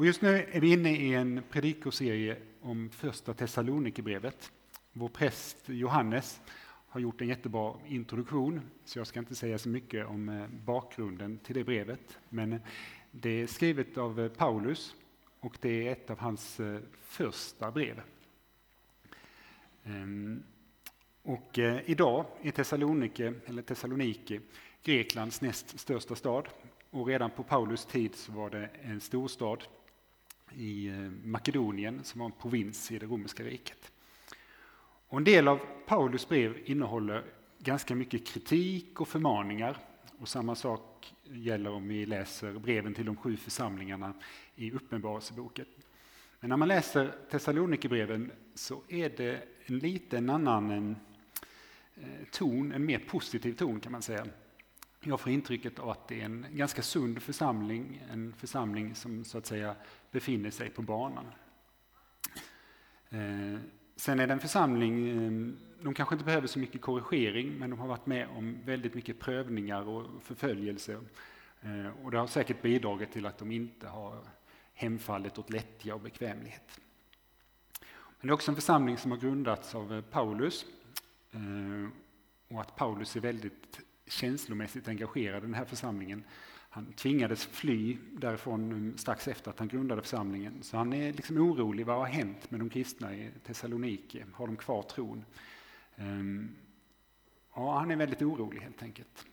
Och just nu är vi inne i en predikoserie om första Thessalonikerbrevet. Vår präst Johannes har gjort en jättebra introduktion, så jag ska inte säga så mycket om eh, bakgrunden till det brevet. Men eh, det är skrivet av eh, Paulus och det är ett av hans första brev. Ehm, och idag är Thessalonike, eller Thessaloniki Greklands näst största stad. Och redan på Paulus tid så var det en storstad i eh, Makedonien som var en provins i det romerska riket. Och en del av Paulus brev innehåller ganska mycket kritik och förmaningar. Och samma sak gäller om vi läser breven till de sju församlingarna i Uppenbarelseboken. Men när man läser Thessalonikerbreven så är det en lite annan eh, ton, en mer positiv ton kan man säga. Jag får intrycket av att det är en ganska sund församling, en församling som så att säga befinner sig på banan. Eh, sen är det en församling, ehm, de kanske inte behöver så mycket korrigering, men de har varit med om väldigt mycket prövningar och förföljelse. Eh, och det har säkert bidragit till att de inte har hemfallit åt lättja och bekvämlighet. Men det är också en församling som har grundats av eh, Paulus och att Paulus är väldigt känslomässigt engagerad i den här församlingen. Han tvingades fly därifrån strax efter att han grundade församlingen. Så han är liksom orolig. Vad har hänt med de kristna i Thessaloniki? Har de kvar tron? Ehm, ja, han är väldigt orolig helt enkelt.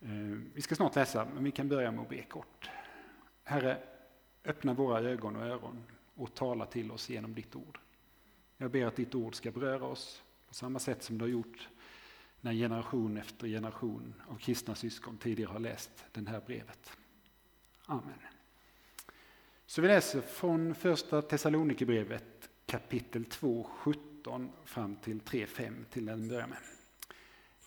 Ehm, vi ska snart läsa, men vi kan börja med att be kort. Herre, öppna våra ögon och öron och tala till oss genom ditt ord. Jag ber att ditt ord ska beröra oss på samma sätt som det har gjort när generation efter generation av kristna syskon tidigare har läst det här brevet. Amen. Så vi läser från första Thessalonikerbrevet kapitel 2, 17 fram till 3, 5 till den börjar med.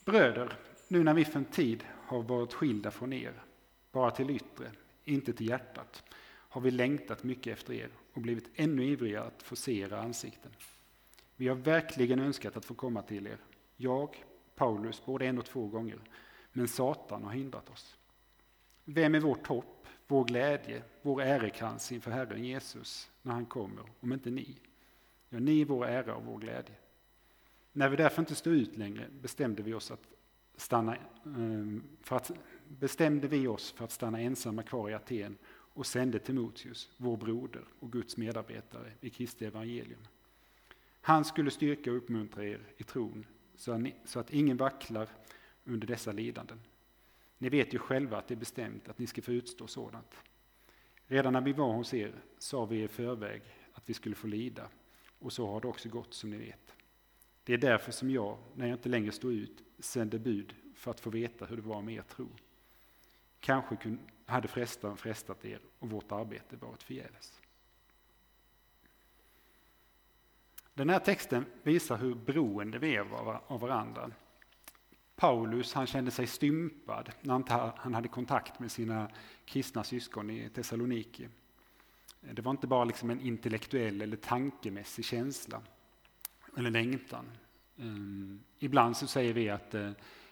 Bröder, nu när vi för en tid har varit skilda från er, bara till yttre, inte till hjärtat, har vi längtat mycket efter er och blivit ännu ivrigare att få se era ansikten. Vi har verkligen önskat att få komma till er, jag Paulus både en och två gånger. Men Satan har hindrat oss. Vem är vårt hopp, vår glädje, vår ärekrans inför Herren Jesus när han kommer, om inte ni? Ja, ni är vår ära och vår glädje. När vi därför inte stod ut längre bestämde vi oss att stanna, ehm, för att, bestämde vi oss för att stanna ensamma kvar i Aten och sände Timoteus, vår broder och Guds medarbetare i Kristi evangelium. Han skulle styrka och uppmuntra er i tron så att ingen vacklar under dessa lidanden. Ni vet ju själva att det är bestämt att ni ska få utstå sådant. Redan när vi var hos er sa vi i förväg att vi skulle få lida, och så har det också gått som ni vet. Det är därför som jag, när jag inte längre står ut, sände bud för att få veta hur det var med er tro. Kanske hade frestaren frestat er och vårt arbete varit förgäves. Den här texten visar hur beroende vi är av varandra. Paulus han kände sig stympad när han hade kontakt med sina kristna syskon i Thessaloniki. Det var inte bara liksom en intellektuell eller tankemässig känsla eller längtan. Ehm, ibland så säger vi att eh,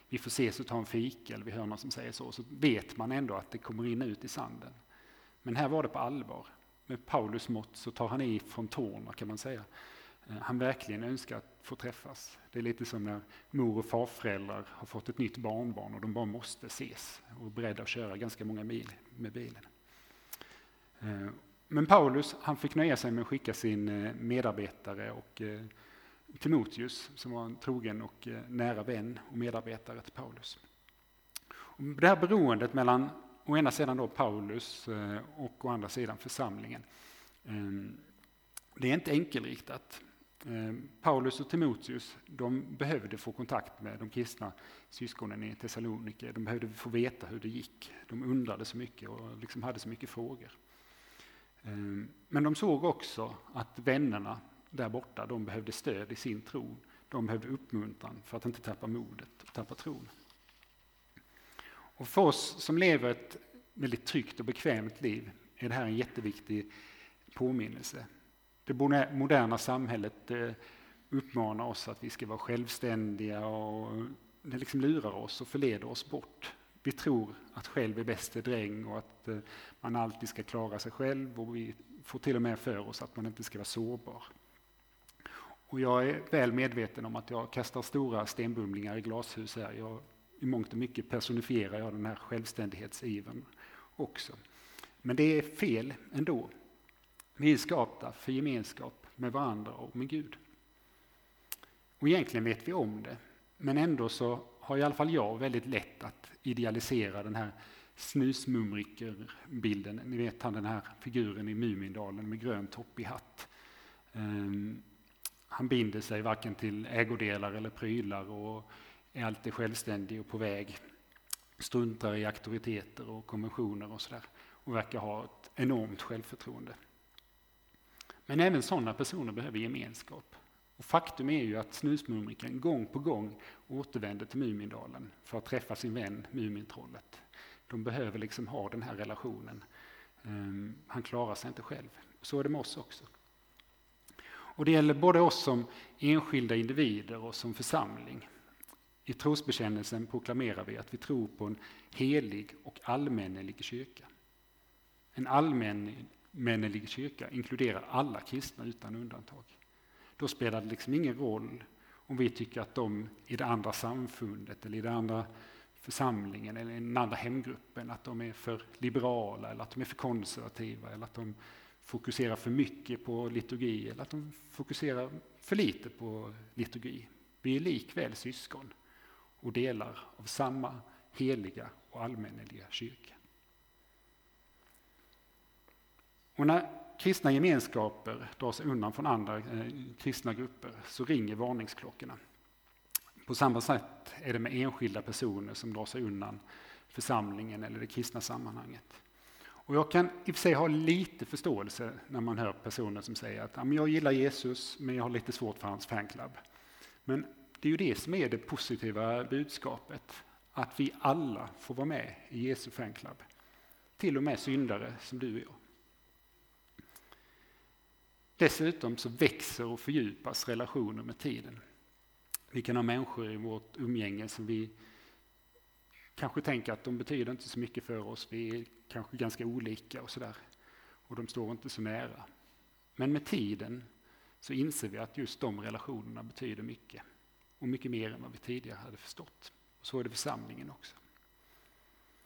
vi får ses och ta en fika, eller vi hör någon som säger så, så vet man ändå att det kommer in ut i sanden. Men här var det på allvar. Med Paulus mått så tar han i från tårna kan man säga. Eh, han verkligen önskar att få träffas. Det är lite som när mor och farföräldrar har fått ett nytt barnbarn och de bara måste ses och är beredda att köra ganska många mil med bilen. Eh, men Paulus han fick nöja sig med att skicka sin eh, medarbetare och Timoteus som var en trogen och nära vän och medarbetare till Paulus. Det här beroendet mellan å ena sidan då Paulus och å andra sidan församlingen det är inte enkelriktat. Eh, Paulus och Timoteus de behövde få kontakt med de kristna syskonen i Thessalonike. De behövde få veta hur det gick. De undrade så mycket och liksom hade så mycket frågor. Eh, men de såg också att vännerna där borta de behövde stöd i sin tro. De behövde uppmuntran för att inte tappa modet och tappa tron. Och för oss som lever ett väldigt tryggt och bekvämt liv är det här en jätteviktig påminnelse. Det moderna samhället eh, uppmanar oss att vi ska vara självständiga och det liksom lurar oss och förleder oss bort Vi tror att själv är bäste dräng och att eh, man alltid ska klara sig själv och vi får till och med för oss att man inte ska vara sårbar. Och jag är väl medveten om att jag kastar stora stenbumlingar i glashus här. Jag, I mångt och mycket personifierar jag den här självständighetsivern också. Men det är fel ändå. Vi är skapta för gemenskap med varandra och med Gud. Och egentligen vet vi om det, men ändå så har i alla fall jag väldigt lätt att idealisera den här snusmumriker-bilden. Ni vet han den här figuren i Mumindalen med grön topp i hatt. Um, han binder sig varken till ägodelar eller prylar och är alltid självständig och på väg. Struntar i auktoriteter och konventioner och sådär och verkar ha ett enormt självförtroende. Men även sådana personer behöver gemenskap. Och faktum är ju att snusmumriken gång på gång återvänder till Mumindalen för att träffa sin vän Mumintrollet. De behöver liksom ha den här relationen. Um, han klarar sig inte själv. Så är det med oss också. Och det gäller både oss som enskilda individer och som församling. I trosbekännelsen proklamerar vi att vi tror på en helig och allmännelig kyrka. En Männelig kyrka inkluderar alla kristna utan undantag. Då spelar det liksom ingen roll om vi tycker att de i det andra samfundet eller i den andra församlingen eller i den andra hemgruppen att de är för liberala eller att de är för konservativa eller att de fokuserar för mycket på liturgi eller att de fokuserar för lite på liturgi. Vi är likväl syskon och delar av samma heliga och allmänneliga kyrka. Och när kristna gemenskaper drar sig undan från andra eh, kristna grupper så ringer varningsklockorna. På samma sätt är det med enskilda personer som drar sig undan församlingen eller det kristna sammanhanget. Och jag kan i och för sig ha lite förståelse när man hör personer som säger att jag gillar Jesus men jag har lite svårt för hans fanclub. Men det är ju det som är det positiva budskapet. Att vi alla får vara med i Jesu fanclub. Till och med syndare som du och jag. Dessutom så växer och fördjupas relationer med tiden. Vi kan ha människor i vårt umgänge som vi kanske tänker att de betyder inte så mycket för oss. Vi är kanske ganska olika och sådär. Och de står inte så nära. Men med tiden så inser vi att just de relationerna betyder mycket. Och mycket mer än vad vi tidigare hade förstått. Och så är det församlingen också.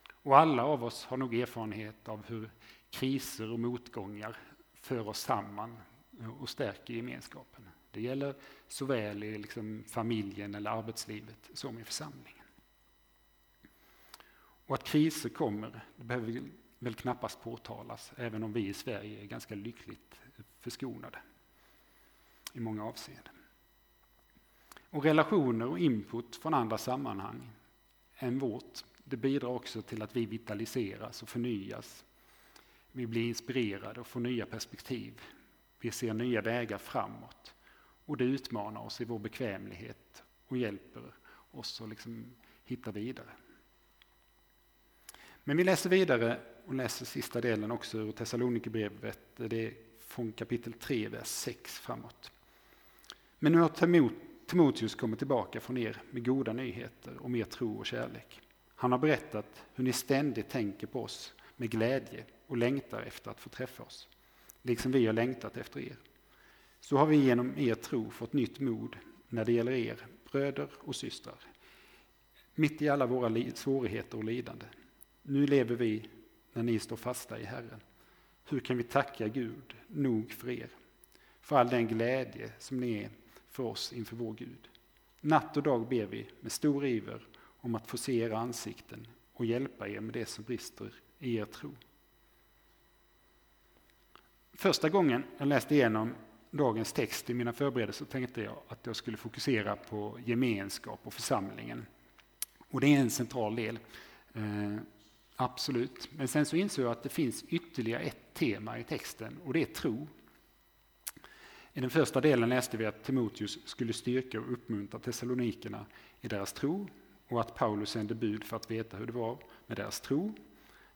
Och alla av oss har nog erfarenhet av hur kriser och motgångar för oss samman Eh, och stärker gemenskapen. Det gäller såväl i liksom familjen eller arbetslivet som i församlingen. Och att kriser kommer, det behöver väl knappast påtalas, även om vi i Sverige är ganska lyckligt förskonade i många avseenden. Och relationer och input från andra sammanhang än vårt, det bidrar också till att vi vitaliseras och förnyas. Vi blir inspirerade och får nya perspektiv vi ser nya vägar framåt. Och det utmanar oss i vår bekvämlighet och hjälper oss att liksom hitta vidare. Men vi läser vidare och läser sista delen också ur Thessalonikerbrevet. Det är från kapitel 3, vers 6 framåt. Men nu har Timoteus kommit tillbaka från er med goda nyheter om er tro och kärlek. Han har berättat hur ni ständigt tänker på oss med glädje och längtar efter att få träffa oss liksom vi har längtat efter er. Så har vi genom er tro fått nytt mod när det gäller er, bröder och systrar. Mitt i alla våra svårigheter och lidande. Nu lever vi när ni står fasta i Herren. Hur kan vi tacka Gud nog för er? För all den glädje som ni är för oss inför vår Gud. Natt och dag ber vi med stor iver om att få se era ansikten och hjälpa er med det som brister i er tro. Första gången jag läste igenom dagens text i mina förberedelser tänkte jag att jag skulle fokusera på gemenskap och församlingen. Och det är en central del, eh, absolut. Men sen så insåg jag att det finns ytterligare ett tema i texten och det är tro. I den första delen läste vi att Timoteus skulle styrka och uppmuntra Thessalonikerna i deras tro och att Paulus sände bud för att veta hur det var med deras tro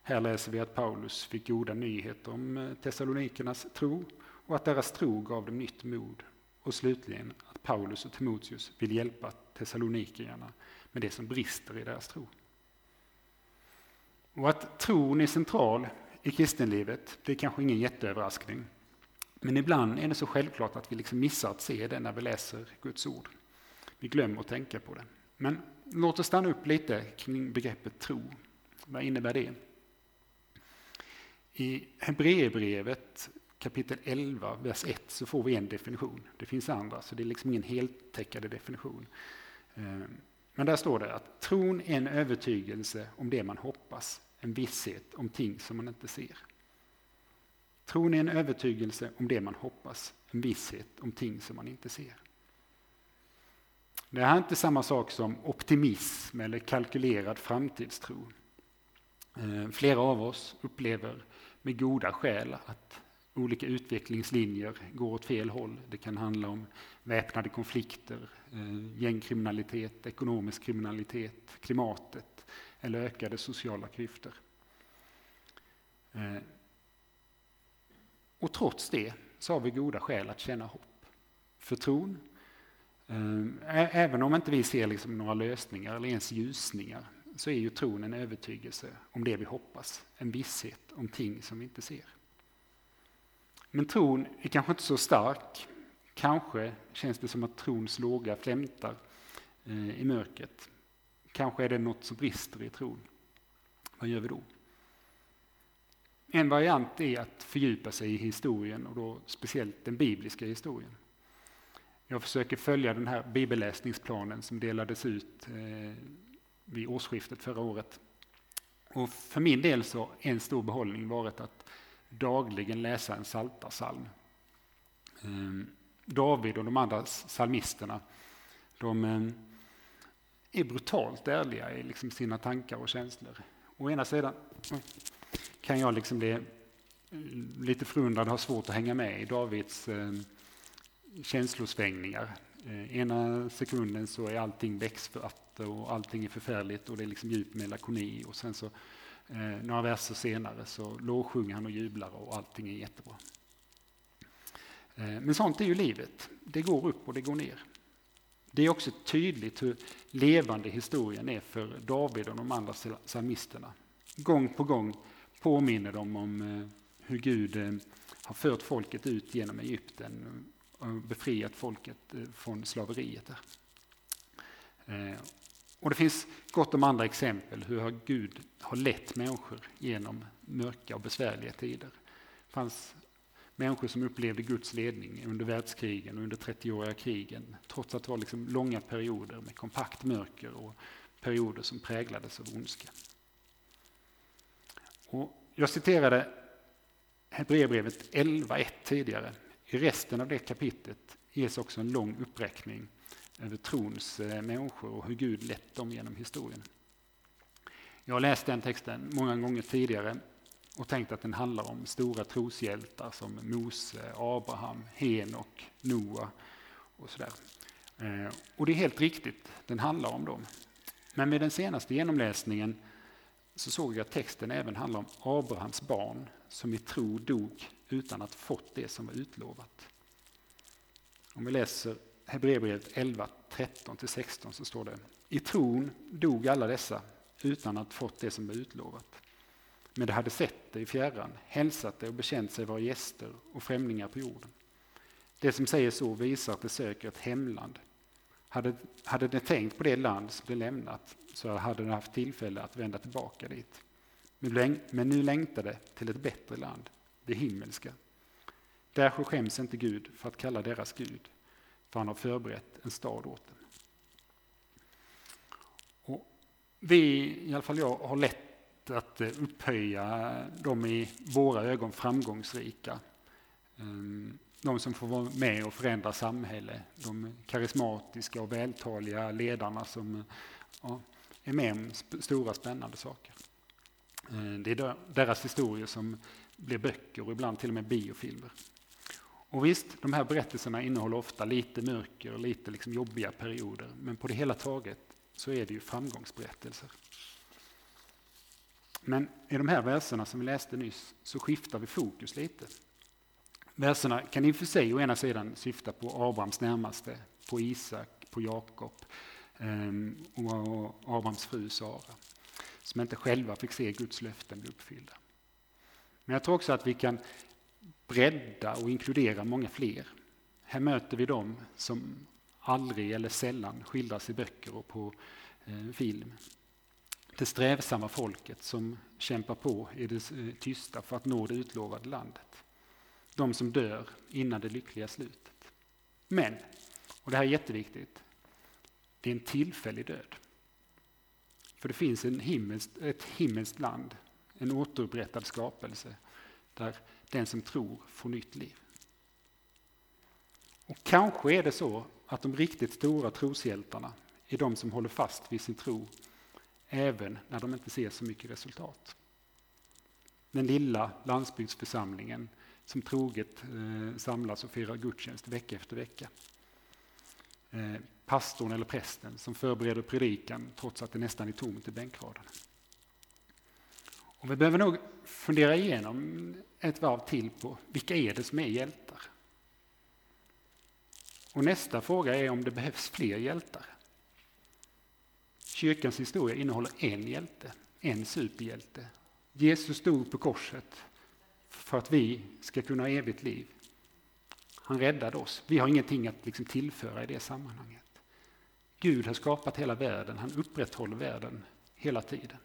här läser vi att Paulus fick goda nyheter om eh, Thessalonikernas tro och att deras tro gav dem nytt mod. Och slutligen att Paulus och Timoteus vill hjälpa Thessalonikerna med det som brister i deras tro. Och att tron är central i kristenlivet, det är kanske ingen jätteöverraskning. Men ibland är det så självklart att vi liksom missar att se det när vi läser Guds ord. Vi glömmer att tänka på det. Men låt oss stanna upp lite kring begreppet tro. Vad innebär det? I Hebreerbrevet kapitel 11, vers 1 så får vi en definition. Det finns andra, så det är liksom ingen heltäckande definition. Ehm, men där står det att tron är en övertygelse om det man hoppas, en visshet om ting som man inte ser. Tron är en övertygelse om det man hoppas, en visshet om ting som man inte ser. Det här är inte samma sak som optimism eller kalkylerad framtidstro. Ehm, flera av oss upplever med goda skäl att olika utvecklingslinjer går åt fel håll. Det kan handla om väpnade konflikter, eh, gängkriminalitet, ekonomisk kriminalitet, klimatet eller ökade sociala klyftor. Eh, och trots det så har vi goda skäl att känna hopp för tron. Eh, även om inte vi ser liksom några lösningar eller ens ljusningar så är ju tron en övertygelse om det vi hoppas, en visshet om ting som vi inte ser. Men tron är kanske inte så stark. Kanske känns det som att trons låga flämtar eh, i mörkret. Kanske är det något som brister i tron. Vad gör vi då? En variant är att fördjupa sig i historien och då speciellt den bibliska historien. Jag försöker följa den här bibelläsningsplanen som delades ut eh, vid årsskiftet förra året. Och för min del så har en stor behållning varit att dagligen läsa en saltarsalm. Ehm, David och de andra psalmisterna, de ehm, är brutalt ärliga i liksom sina tankar och känslor. Å ena sidan mm, kan jag liksom bli eh, lite förundrad och ha svårt att hänga med i Davids ehm, känslosvängningar. Eh, ena sekunden så är allting växtvatten och allting är förfärligt och det är liksom djup melakoni och sen så eh, några verser senare så lovsjunger han och jublar och allting är jättebra. Eh, men sånt är ju livet. Det går upp och det går ner. Det är också tydligt hur levande historien är för David och de andra psalmisterna. Gång på gång påminner de om eh, hur Gud eh, har fört folket ut genom Egypten Eh, befriat folket eh, från slaveriet. Där. Eh, och det finns gott om andra exempel hur Gud har lett människor genom mörka och besvärliga tider. Det fanns människor som upplevde Guds ledning under världskrigen och under 30-åriga krigen trots att det var liksom långa perioder med kompakt mörker och perioder som präglades av ondska. Och jag citerade Hebreerbrevet 11.1 tidigare i resten av det kapitlet ges också en lång uppräkning över trons eh, människor och hur Gud lett dem genom historien. Jag har läst den texten många gånger tidigare och tänkt att den handlar om stora troshjältar som Mose, Abraham, Henok, Noa och sådär. Eh, och det är helt riktigt, den handlar om dem. Men med den senaste genomläsningen så såg jag att texten även handlar om Abrahams barn som i tro dog utan att fått det som var utlovat. Om vi läser Hebreerbrevet 11, 13-16 så står det I tron dog alla dessa utan att fått det som var utlovat. Men de hade sett det i fjärran, hälsat det och bekänt sig vara gäster och främlingar på jorden. Det som säger så visar att de söker ett hemland. Hade, hade de tänkt på det land som de lämnat så hade de haft tillfälle att vända tillbaka dit. Men nu längtade till ett bättre land, det himmelska. Därför skäms inte Gud för att kalla deras Gud, för han har förberett en stad åt dem. Och vi, i alla fall jag, har lätt att eh, upphöja de i våra ögon framgångsrika. Ehm, de som får vara med och förändra samhället, de karismatiska och vältaliga ledarna som eh, ja, är med om stora spännande saker. Ehm, det är deras historier som blir böcker och ibland till och med biofilmer. Och visst, de här berättelserna innehåller ofta lite mörker och lite liksom jobbiga perioder, men på det hela taget så är det ju framgångsberättelser. Men i de här verserna som vi läste nyss så skiftar vi fokus lite. Verserna kan i och för sig å ena sidan syfta på Abrahams närmaste, på Isak, på Jakob ehm, och Abrahams fru Sara. som inte själva fick se Guds löften bli uppfyllda. Men jag tror också att vi kan bredda och inkludera många fler. Här möter vi dem som aldrig eller sällan skildras i böcker och på eh, film. Det strävsamma folket som kämpar på i det eh, tysta för att nå det utlovade landet. De som dör innan det lyckliga slutet. Men, och det här är jätteviktigt, det är en tillfällig död. För det finns en himmels, ett himmelskt land, en återupprättad skapelse, där den som tror får nytt liv. Och kanske är det så att de riktigt stora troshjältarna är de som håller fast vid sin tro även när de inte ser så mycket resultat. Den lilla landsbygdsförsamlingen som troget eh, samlas och firar gudstjänst vecka efter vecka. Eh, pastorn eller prästen som förbereder predikan trots att det nästan är tomt i bänkraden. Och vi behöver nog fundera igenom ett varv till på vilka är det som är hjältar? Och nästa fråga är om det behövs fler hjältar. Kyrkans historia innehåller en hjälte, en superhjälte. Jesus stod på korset för att vi ska kunna ha evigt liv. Han räddade oss. Vi har ingenting att liksom tillföra i det sammanhanget. Gud har skapat hela världen, han upprätthåller världen hela tiden.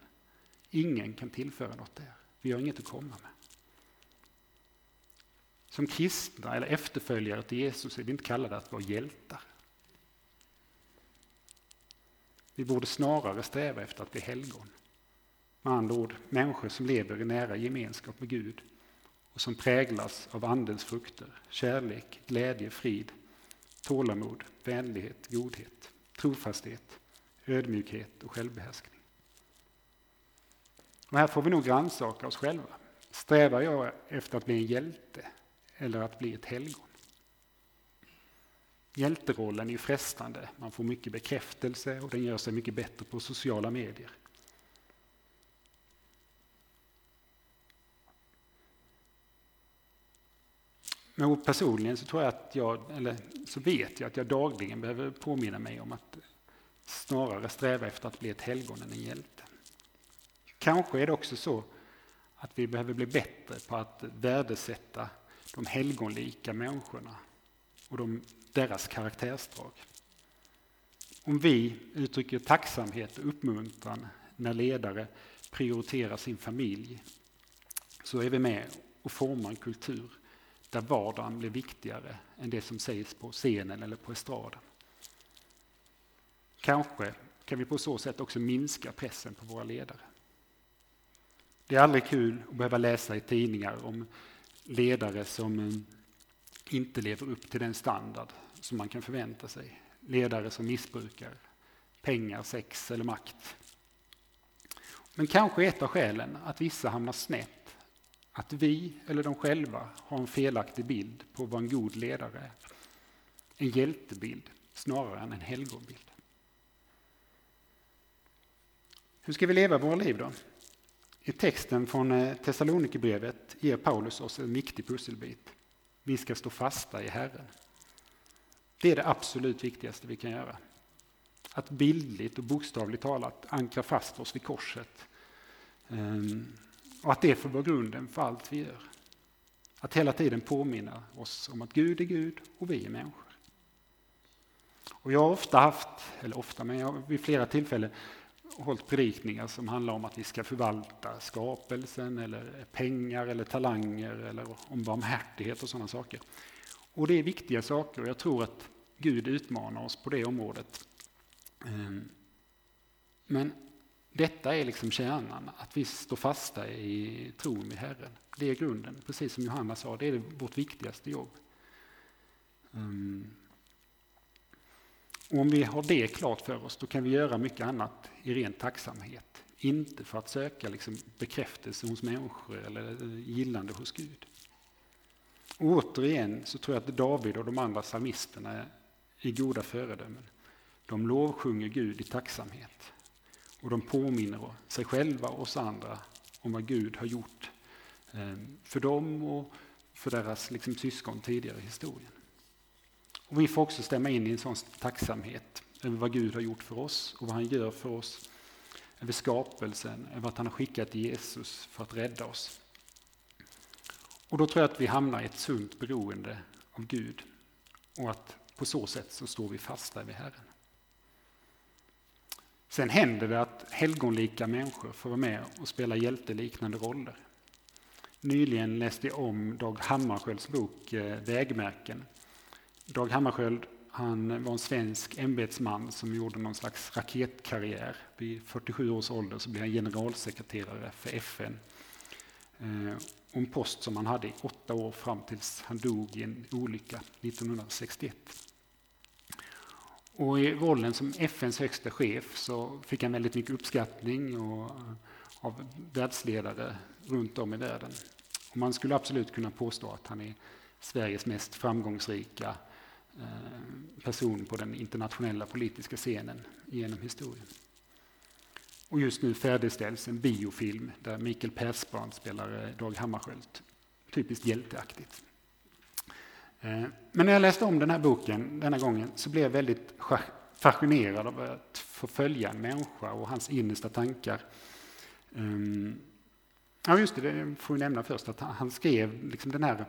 Ingen kan tillföra något där. Vi har inget att komma med. Som kristna eller efterföljare till Jesus är vi inte kallade att vara hjältar. Vi borde snarare sträva efter att bli helgon. Med andra ord, människor som lever i nära gemenskap med Gud och som präglas av Andens frukter, kärlek, glädje, frid, tålamod, vänlighet, godhet, trofasthet, ödmjukhet och självbehärskning. Och här får vi nog grannsaka oss själva. Strävar jag efter att bli en hjälte eller att bli ett helgon? Hjälterollen är frestande. Man får mycket bekräftelse och den gör sig mycket bättre på sociala medier. Men personligen så tror jag att jag, eller så vet jag att jag dagligen behöver påminna mig om att snarare sträva efter att bli ett helgon än en hjälte. Kanske är det också så att vi behöver bli bättre på att värdesätta de helgonlika människorna och de, deras karaktärsdrag. Om vi uttrycker tacksamhet och uppmuntran när ledare prioriterar sin familj så är vi med och formar en kultur där vardagen blir viktigare än det som sägs på scenen eller på estraden. Kanske kan vi på så sätt också minska pressen på våra ledare. Det är aldrig kul att behöva läsa i tidningar om ledare som eh, inte lever upp till den standard som man kan förvänta sig. Ledare som missbrukar pengar, sex eller makt. Men kanske ett av skälen att vissa hamnar snett, att vi eller de själva har en felaktig bild på vad en god ledare är. En hjältebild snarare än en helgonbild. Hur ska vi leva våra liv då? I texten från eh, Thessalonikerbrevet ger Paulus oss en viktig pusselbit. Vi ska stå fasta i Herren. Det är det absolut viktigaste vi kan göra. Att bildligt och bokstavligt talat ankra fast oss vid korset. Ehm, och att det får vara grunden för allt vi gör. Att hela tiden påminna oss om att Gud är Gud och vi är människor. Och jag har ofta haft, eller ofta, men jag har vid flera tillfällen hållit predikningar som handlar om att vi ska förvalta skapelsen eller pengar eller talanger eller om barmhärtighet och sådana saker. Och det är viktiga saker och jag tror att Gud utmanar oss på det området. Ehm, men detta är liksom kärnan, att vi står fasta i tron vid Herren. Det är grunden, precis som Johanna sa, det är vårt viktigaste jobb. Ehm, och om vi har det klart för oss, då kan vi göra mycket annat i ren tacksamhet. Inte för att söka liksom bekräftelse hos människor eller gillande hos Gud. Och återigen så tror jag att David och de andra psalmisterna är goda föredömen. De lovsjunger Gud i tacksamhet. Och de påminner sig själva och oss andra om vad Gud har gjort eh, för dem och för deras liksom syskon tidigare i historien. Och vi får också stämma in i en sån tacksamhet över vad Gud har gjort för oss och vad han gör för oss. över skapelsen, över att han har skickat Jesus för att rädda oss. Och då tror jag att vi hamnar i ett sunt beroende av Gud och att på så sätt så står vi fasta vid Herren. Sen händer det att helgonlika människor får vara med och spela hjälteliknande roller. Nyligen läste jag om Dag Hammarskjölds bok eh, Vägmärken. Dag Hammarskjöld han var en svensk ämbetsman som gjorde någon slags raketkarriär. Vid 47 års ålder så blev han generalsekreterare för FN. Eh, en post som han hade i åtta år fram tills han dog i en olycka 1961. Och I rollen som FNs högsta chef så fick han väldigt mycket uppskattning och, eh, av världsledare runt om i världen. Och man skulle absolut kunna påstå att han är Sveriges mest framgångsrika Eh, person på den internationella politiska scenen genom historien. Och just nu färdigställs en biofilm där Mikael Persbrandt spelar eh, Dag Hammarskjöld. Typiskt hjälteaktigt. Eh, men när jag läste om den här boken denna gången så blev jag väldigt fascinerad av att få följa en människa och hans innersta tankar. Ehm, ja, just det, det får vi nämna först att han skrev liksom den här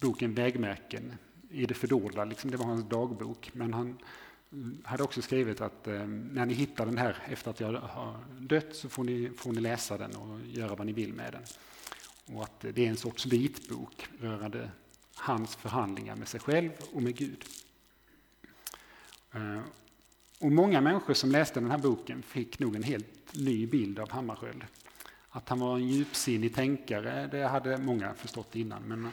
boken Vägmärken i det fördolda, liksom det var hans dagbok. Men han hade också skrivit att eh, när ni hittar den här efter att jag har dött så får ni, får ni läsa den och göra vad ni vill med den. Och att det är en sorts vitbok rörande hans förhandlingar med sig själv och med Gud. Eh, och många människor som läste den här boken fick nog en helt ny bild av Hammarskjöld. Att han var en djupsinnig tänkare, det hade många förstått innan. Men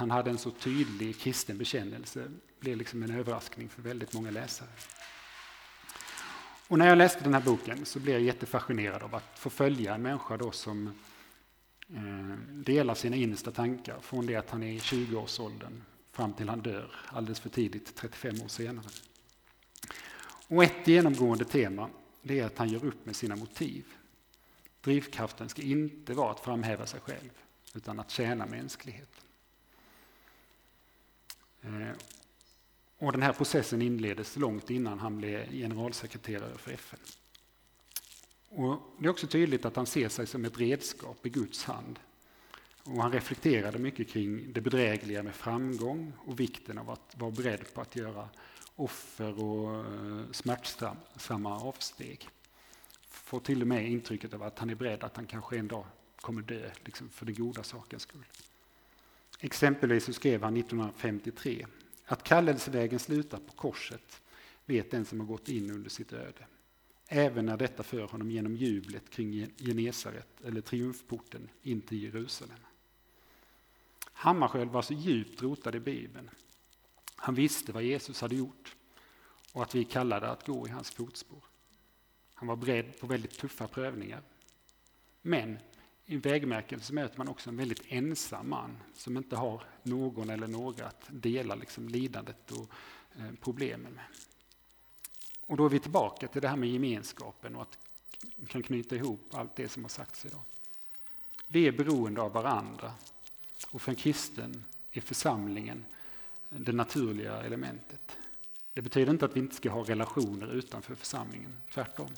han hade en så tydlig kristen bekännelse blev liksom en överraskning för väldigt många läsare. Och när jag läste den här boken så blev jag jättefascinerad av att få följa en människa då som eh, delar sina innersta tankar från det att han är i 20-årsåldern fram till han dör alldeles för tidigt, 35 år senare. Och ett genomgående tema det är att han gör upp med sina motiv. Drivkraften ska inte vara att framhäva sig själv utan att tjäna mänskligheten. Eh, och den här processen inleddes långt innan han blev generalsekreterare för FN. Och det är också tydligt att han ser sig som ett redskap i Guds hand. Och han reflekterade mycket kring det bedrägliga med framgång och vikten av att vara beredd på att göra offer och eh, smärtsamma avsteg. Får till och med intrycket av att han är beredd att han kanske en dag kommer dö liksom för den goda sakens skull. Exempelvis så skrev han 1953 att kallelsevägen slutar på korset vet den som har gått in under sitt öde. Även när detta för honom genom jublet kring Genesaret eller triumfporten in till Jerusalem. Hammarskjöld var så djupt rotad i Bibeln. Han visste vad Jesus hade gjort och att vi kallade att gå i hans fotspår. Han var beredd på väldigt tuffa prövningar. Men i vägmärken så möter man också en väldigt ensam man som inte har någon eller några att dela liksom lidandet och eh, problemen med. Och då är vi tillbaka till det här med gemenskapen och att kan knyta ihop allt det som har sagts idag. Vi är beroende av varandra och för en kristen är församlingen det naturliga elementet. Det betyder inte att vi inte ska ha relationer utanför församlingen, tvärtom.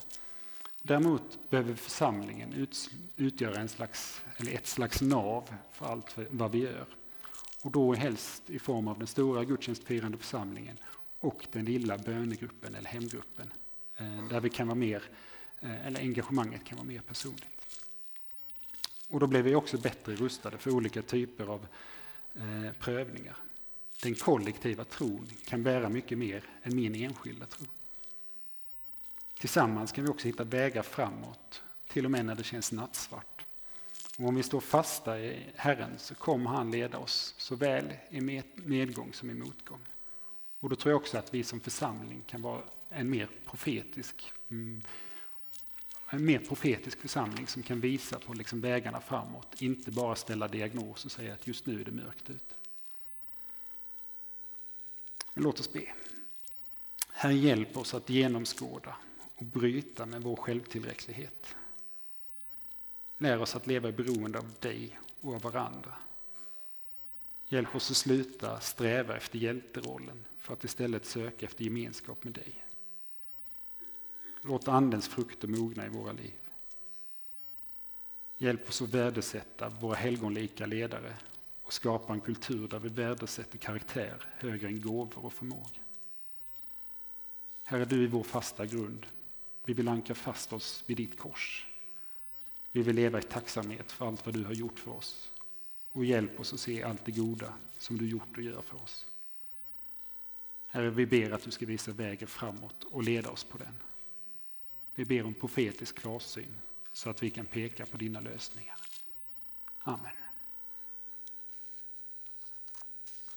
Däremot behöver församlingen ut, utgöra en slags, eller ett slags nav för allt vad vi gör. Och då helst i form av den stora gudstjänstfirande församlingen och den lilla bönegruppen eller hemgruppen. Eh, där vi kan vara mer, eh, eller engagemanget kan vara mer personligt. Och då blir vi också bättre rustade för olika typer av eh, prövningar. Den kollektiva tron kan bära mycket mer än min enskilda tro. Tillsammans kan vi också hitta vägar framåt, till och med när det känns nattsvart. Och om vi står fasta i Herren så kommer han leda oss såväl i medgång som i motgång. Och då tror jag också att vi som församling kan vara en mer profetisk mm, en mer profetisk församling som kan visa på liksom vägarna framåt, inte bara ställa diagnos och säga att just nu är det mörkt ute. Men låt oss be. Herre, hjälp oss att genomskåda bryta med vår självtillräcklighet. Lär oss att leva i beroende av dig och av varandra. Hjälp oss att sluta sträva efter hjälterollen för att istället söka efter gemenskap med dig. Låt Andens frukter mogna i våra liv. Hjälp oss att värdesätta våra helgonlika ledare och skapa en kultur där vi värdesätter karaktär högre än gåvor och förmåga. Herre, du är vår fasta grund. Vi vill ankra fast oss vid ditt kors. Vi vill leva i tacksamhet för allt vad du har gjort för oss. Och hjälp oss att se allt det goda som du gjort och gör för oss. Herre, vi ber att du ska visa vägen framåt och leda oss på den. Vi ber om profetisk klarsyn så att vi kan peka på dina lösningar. Amen.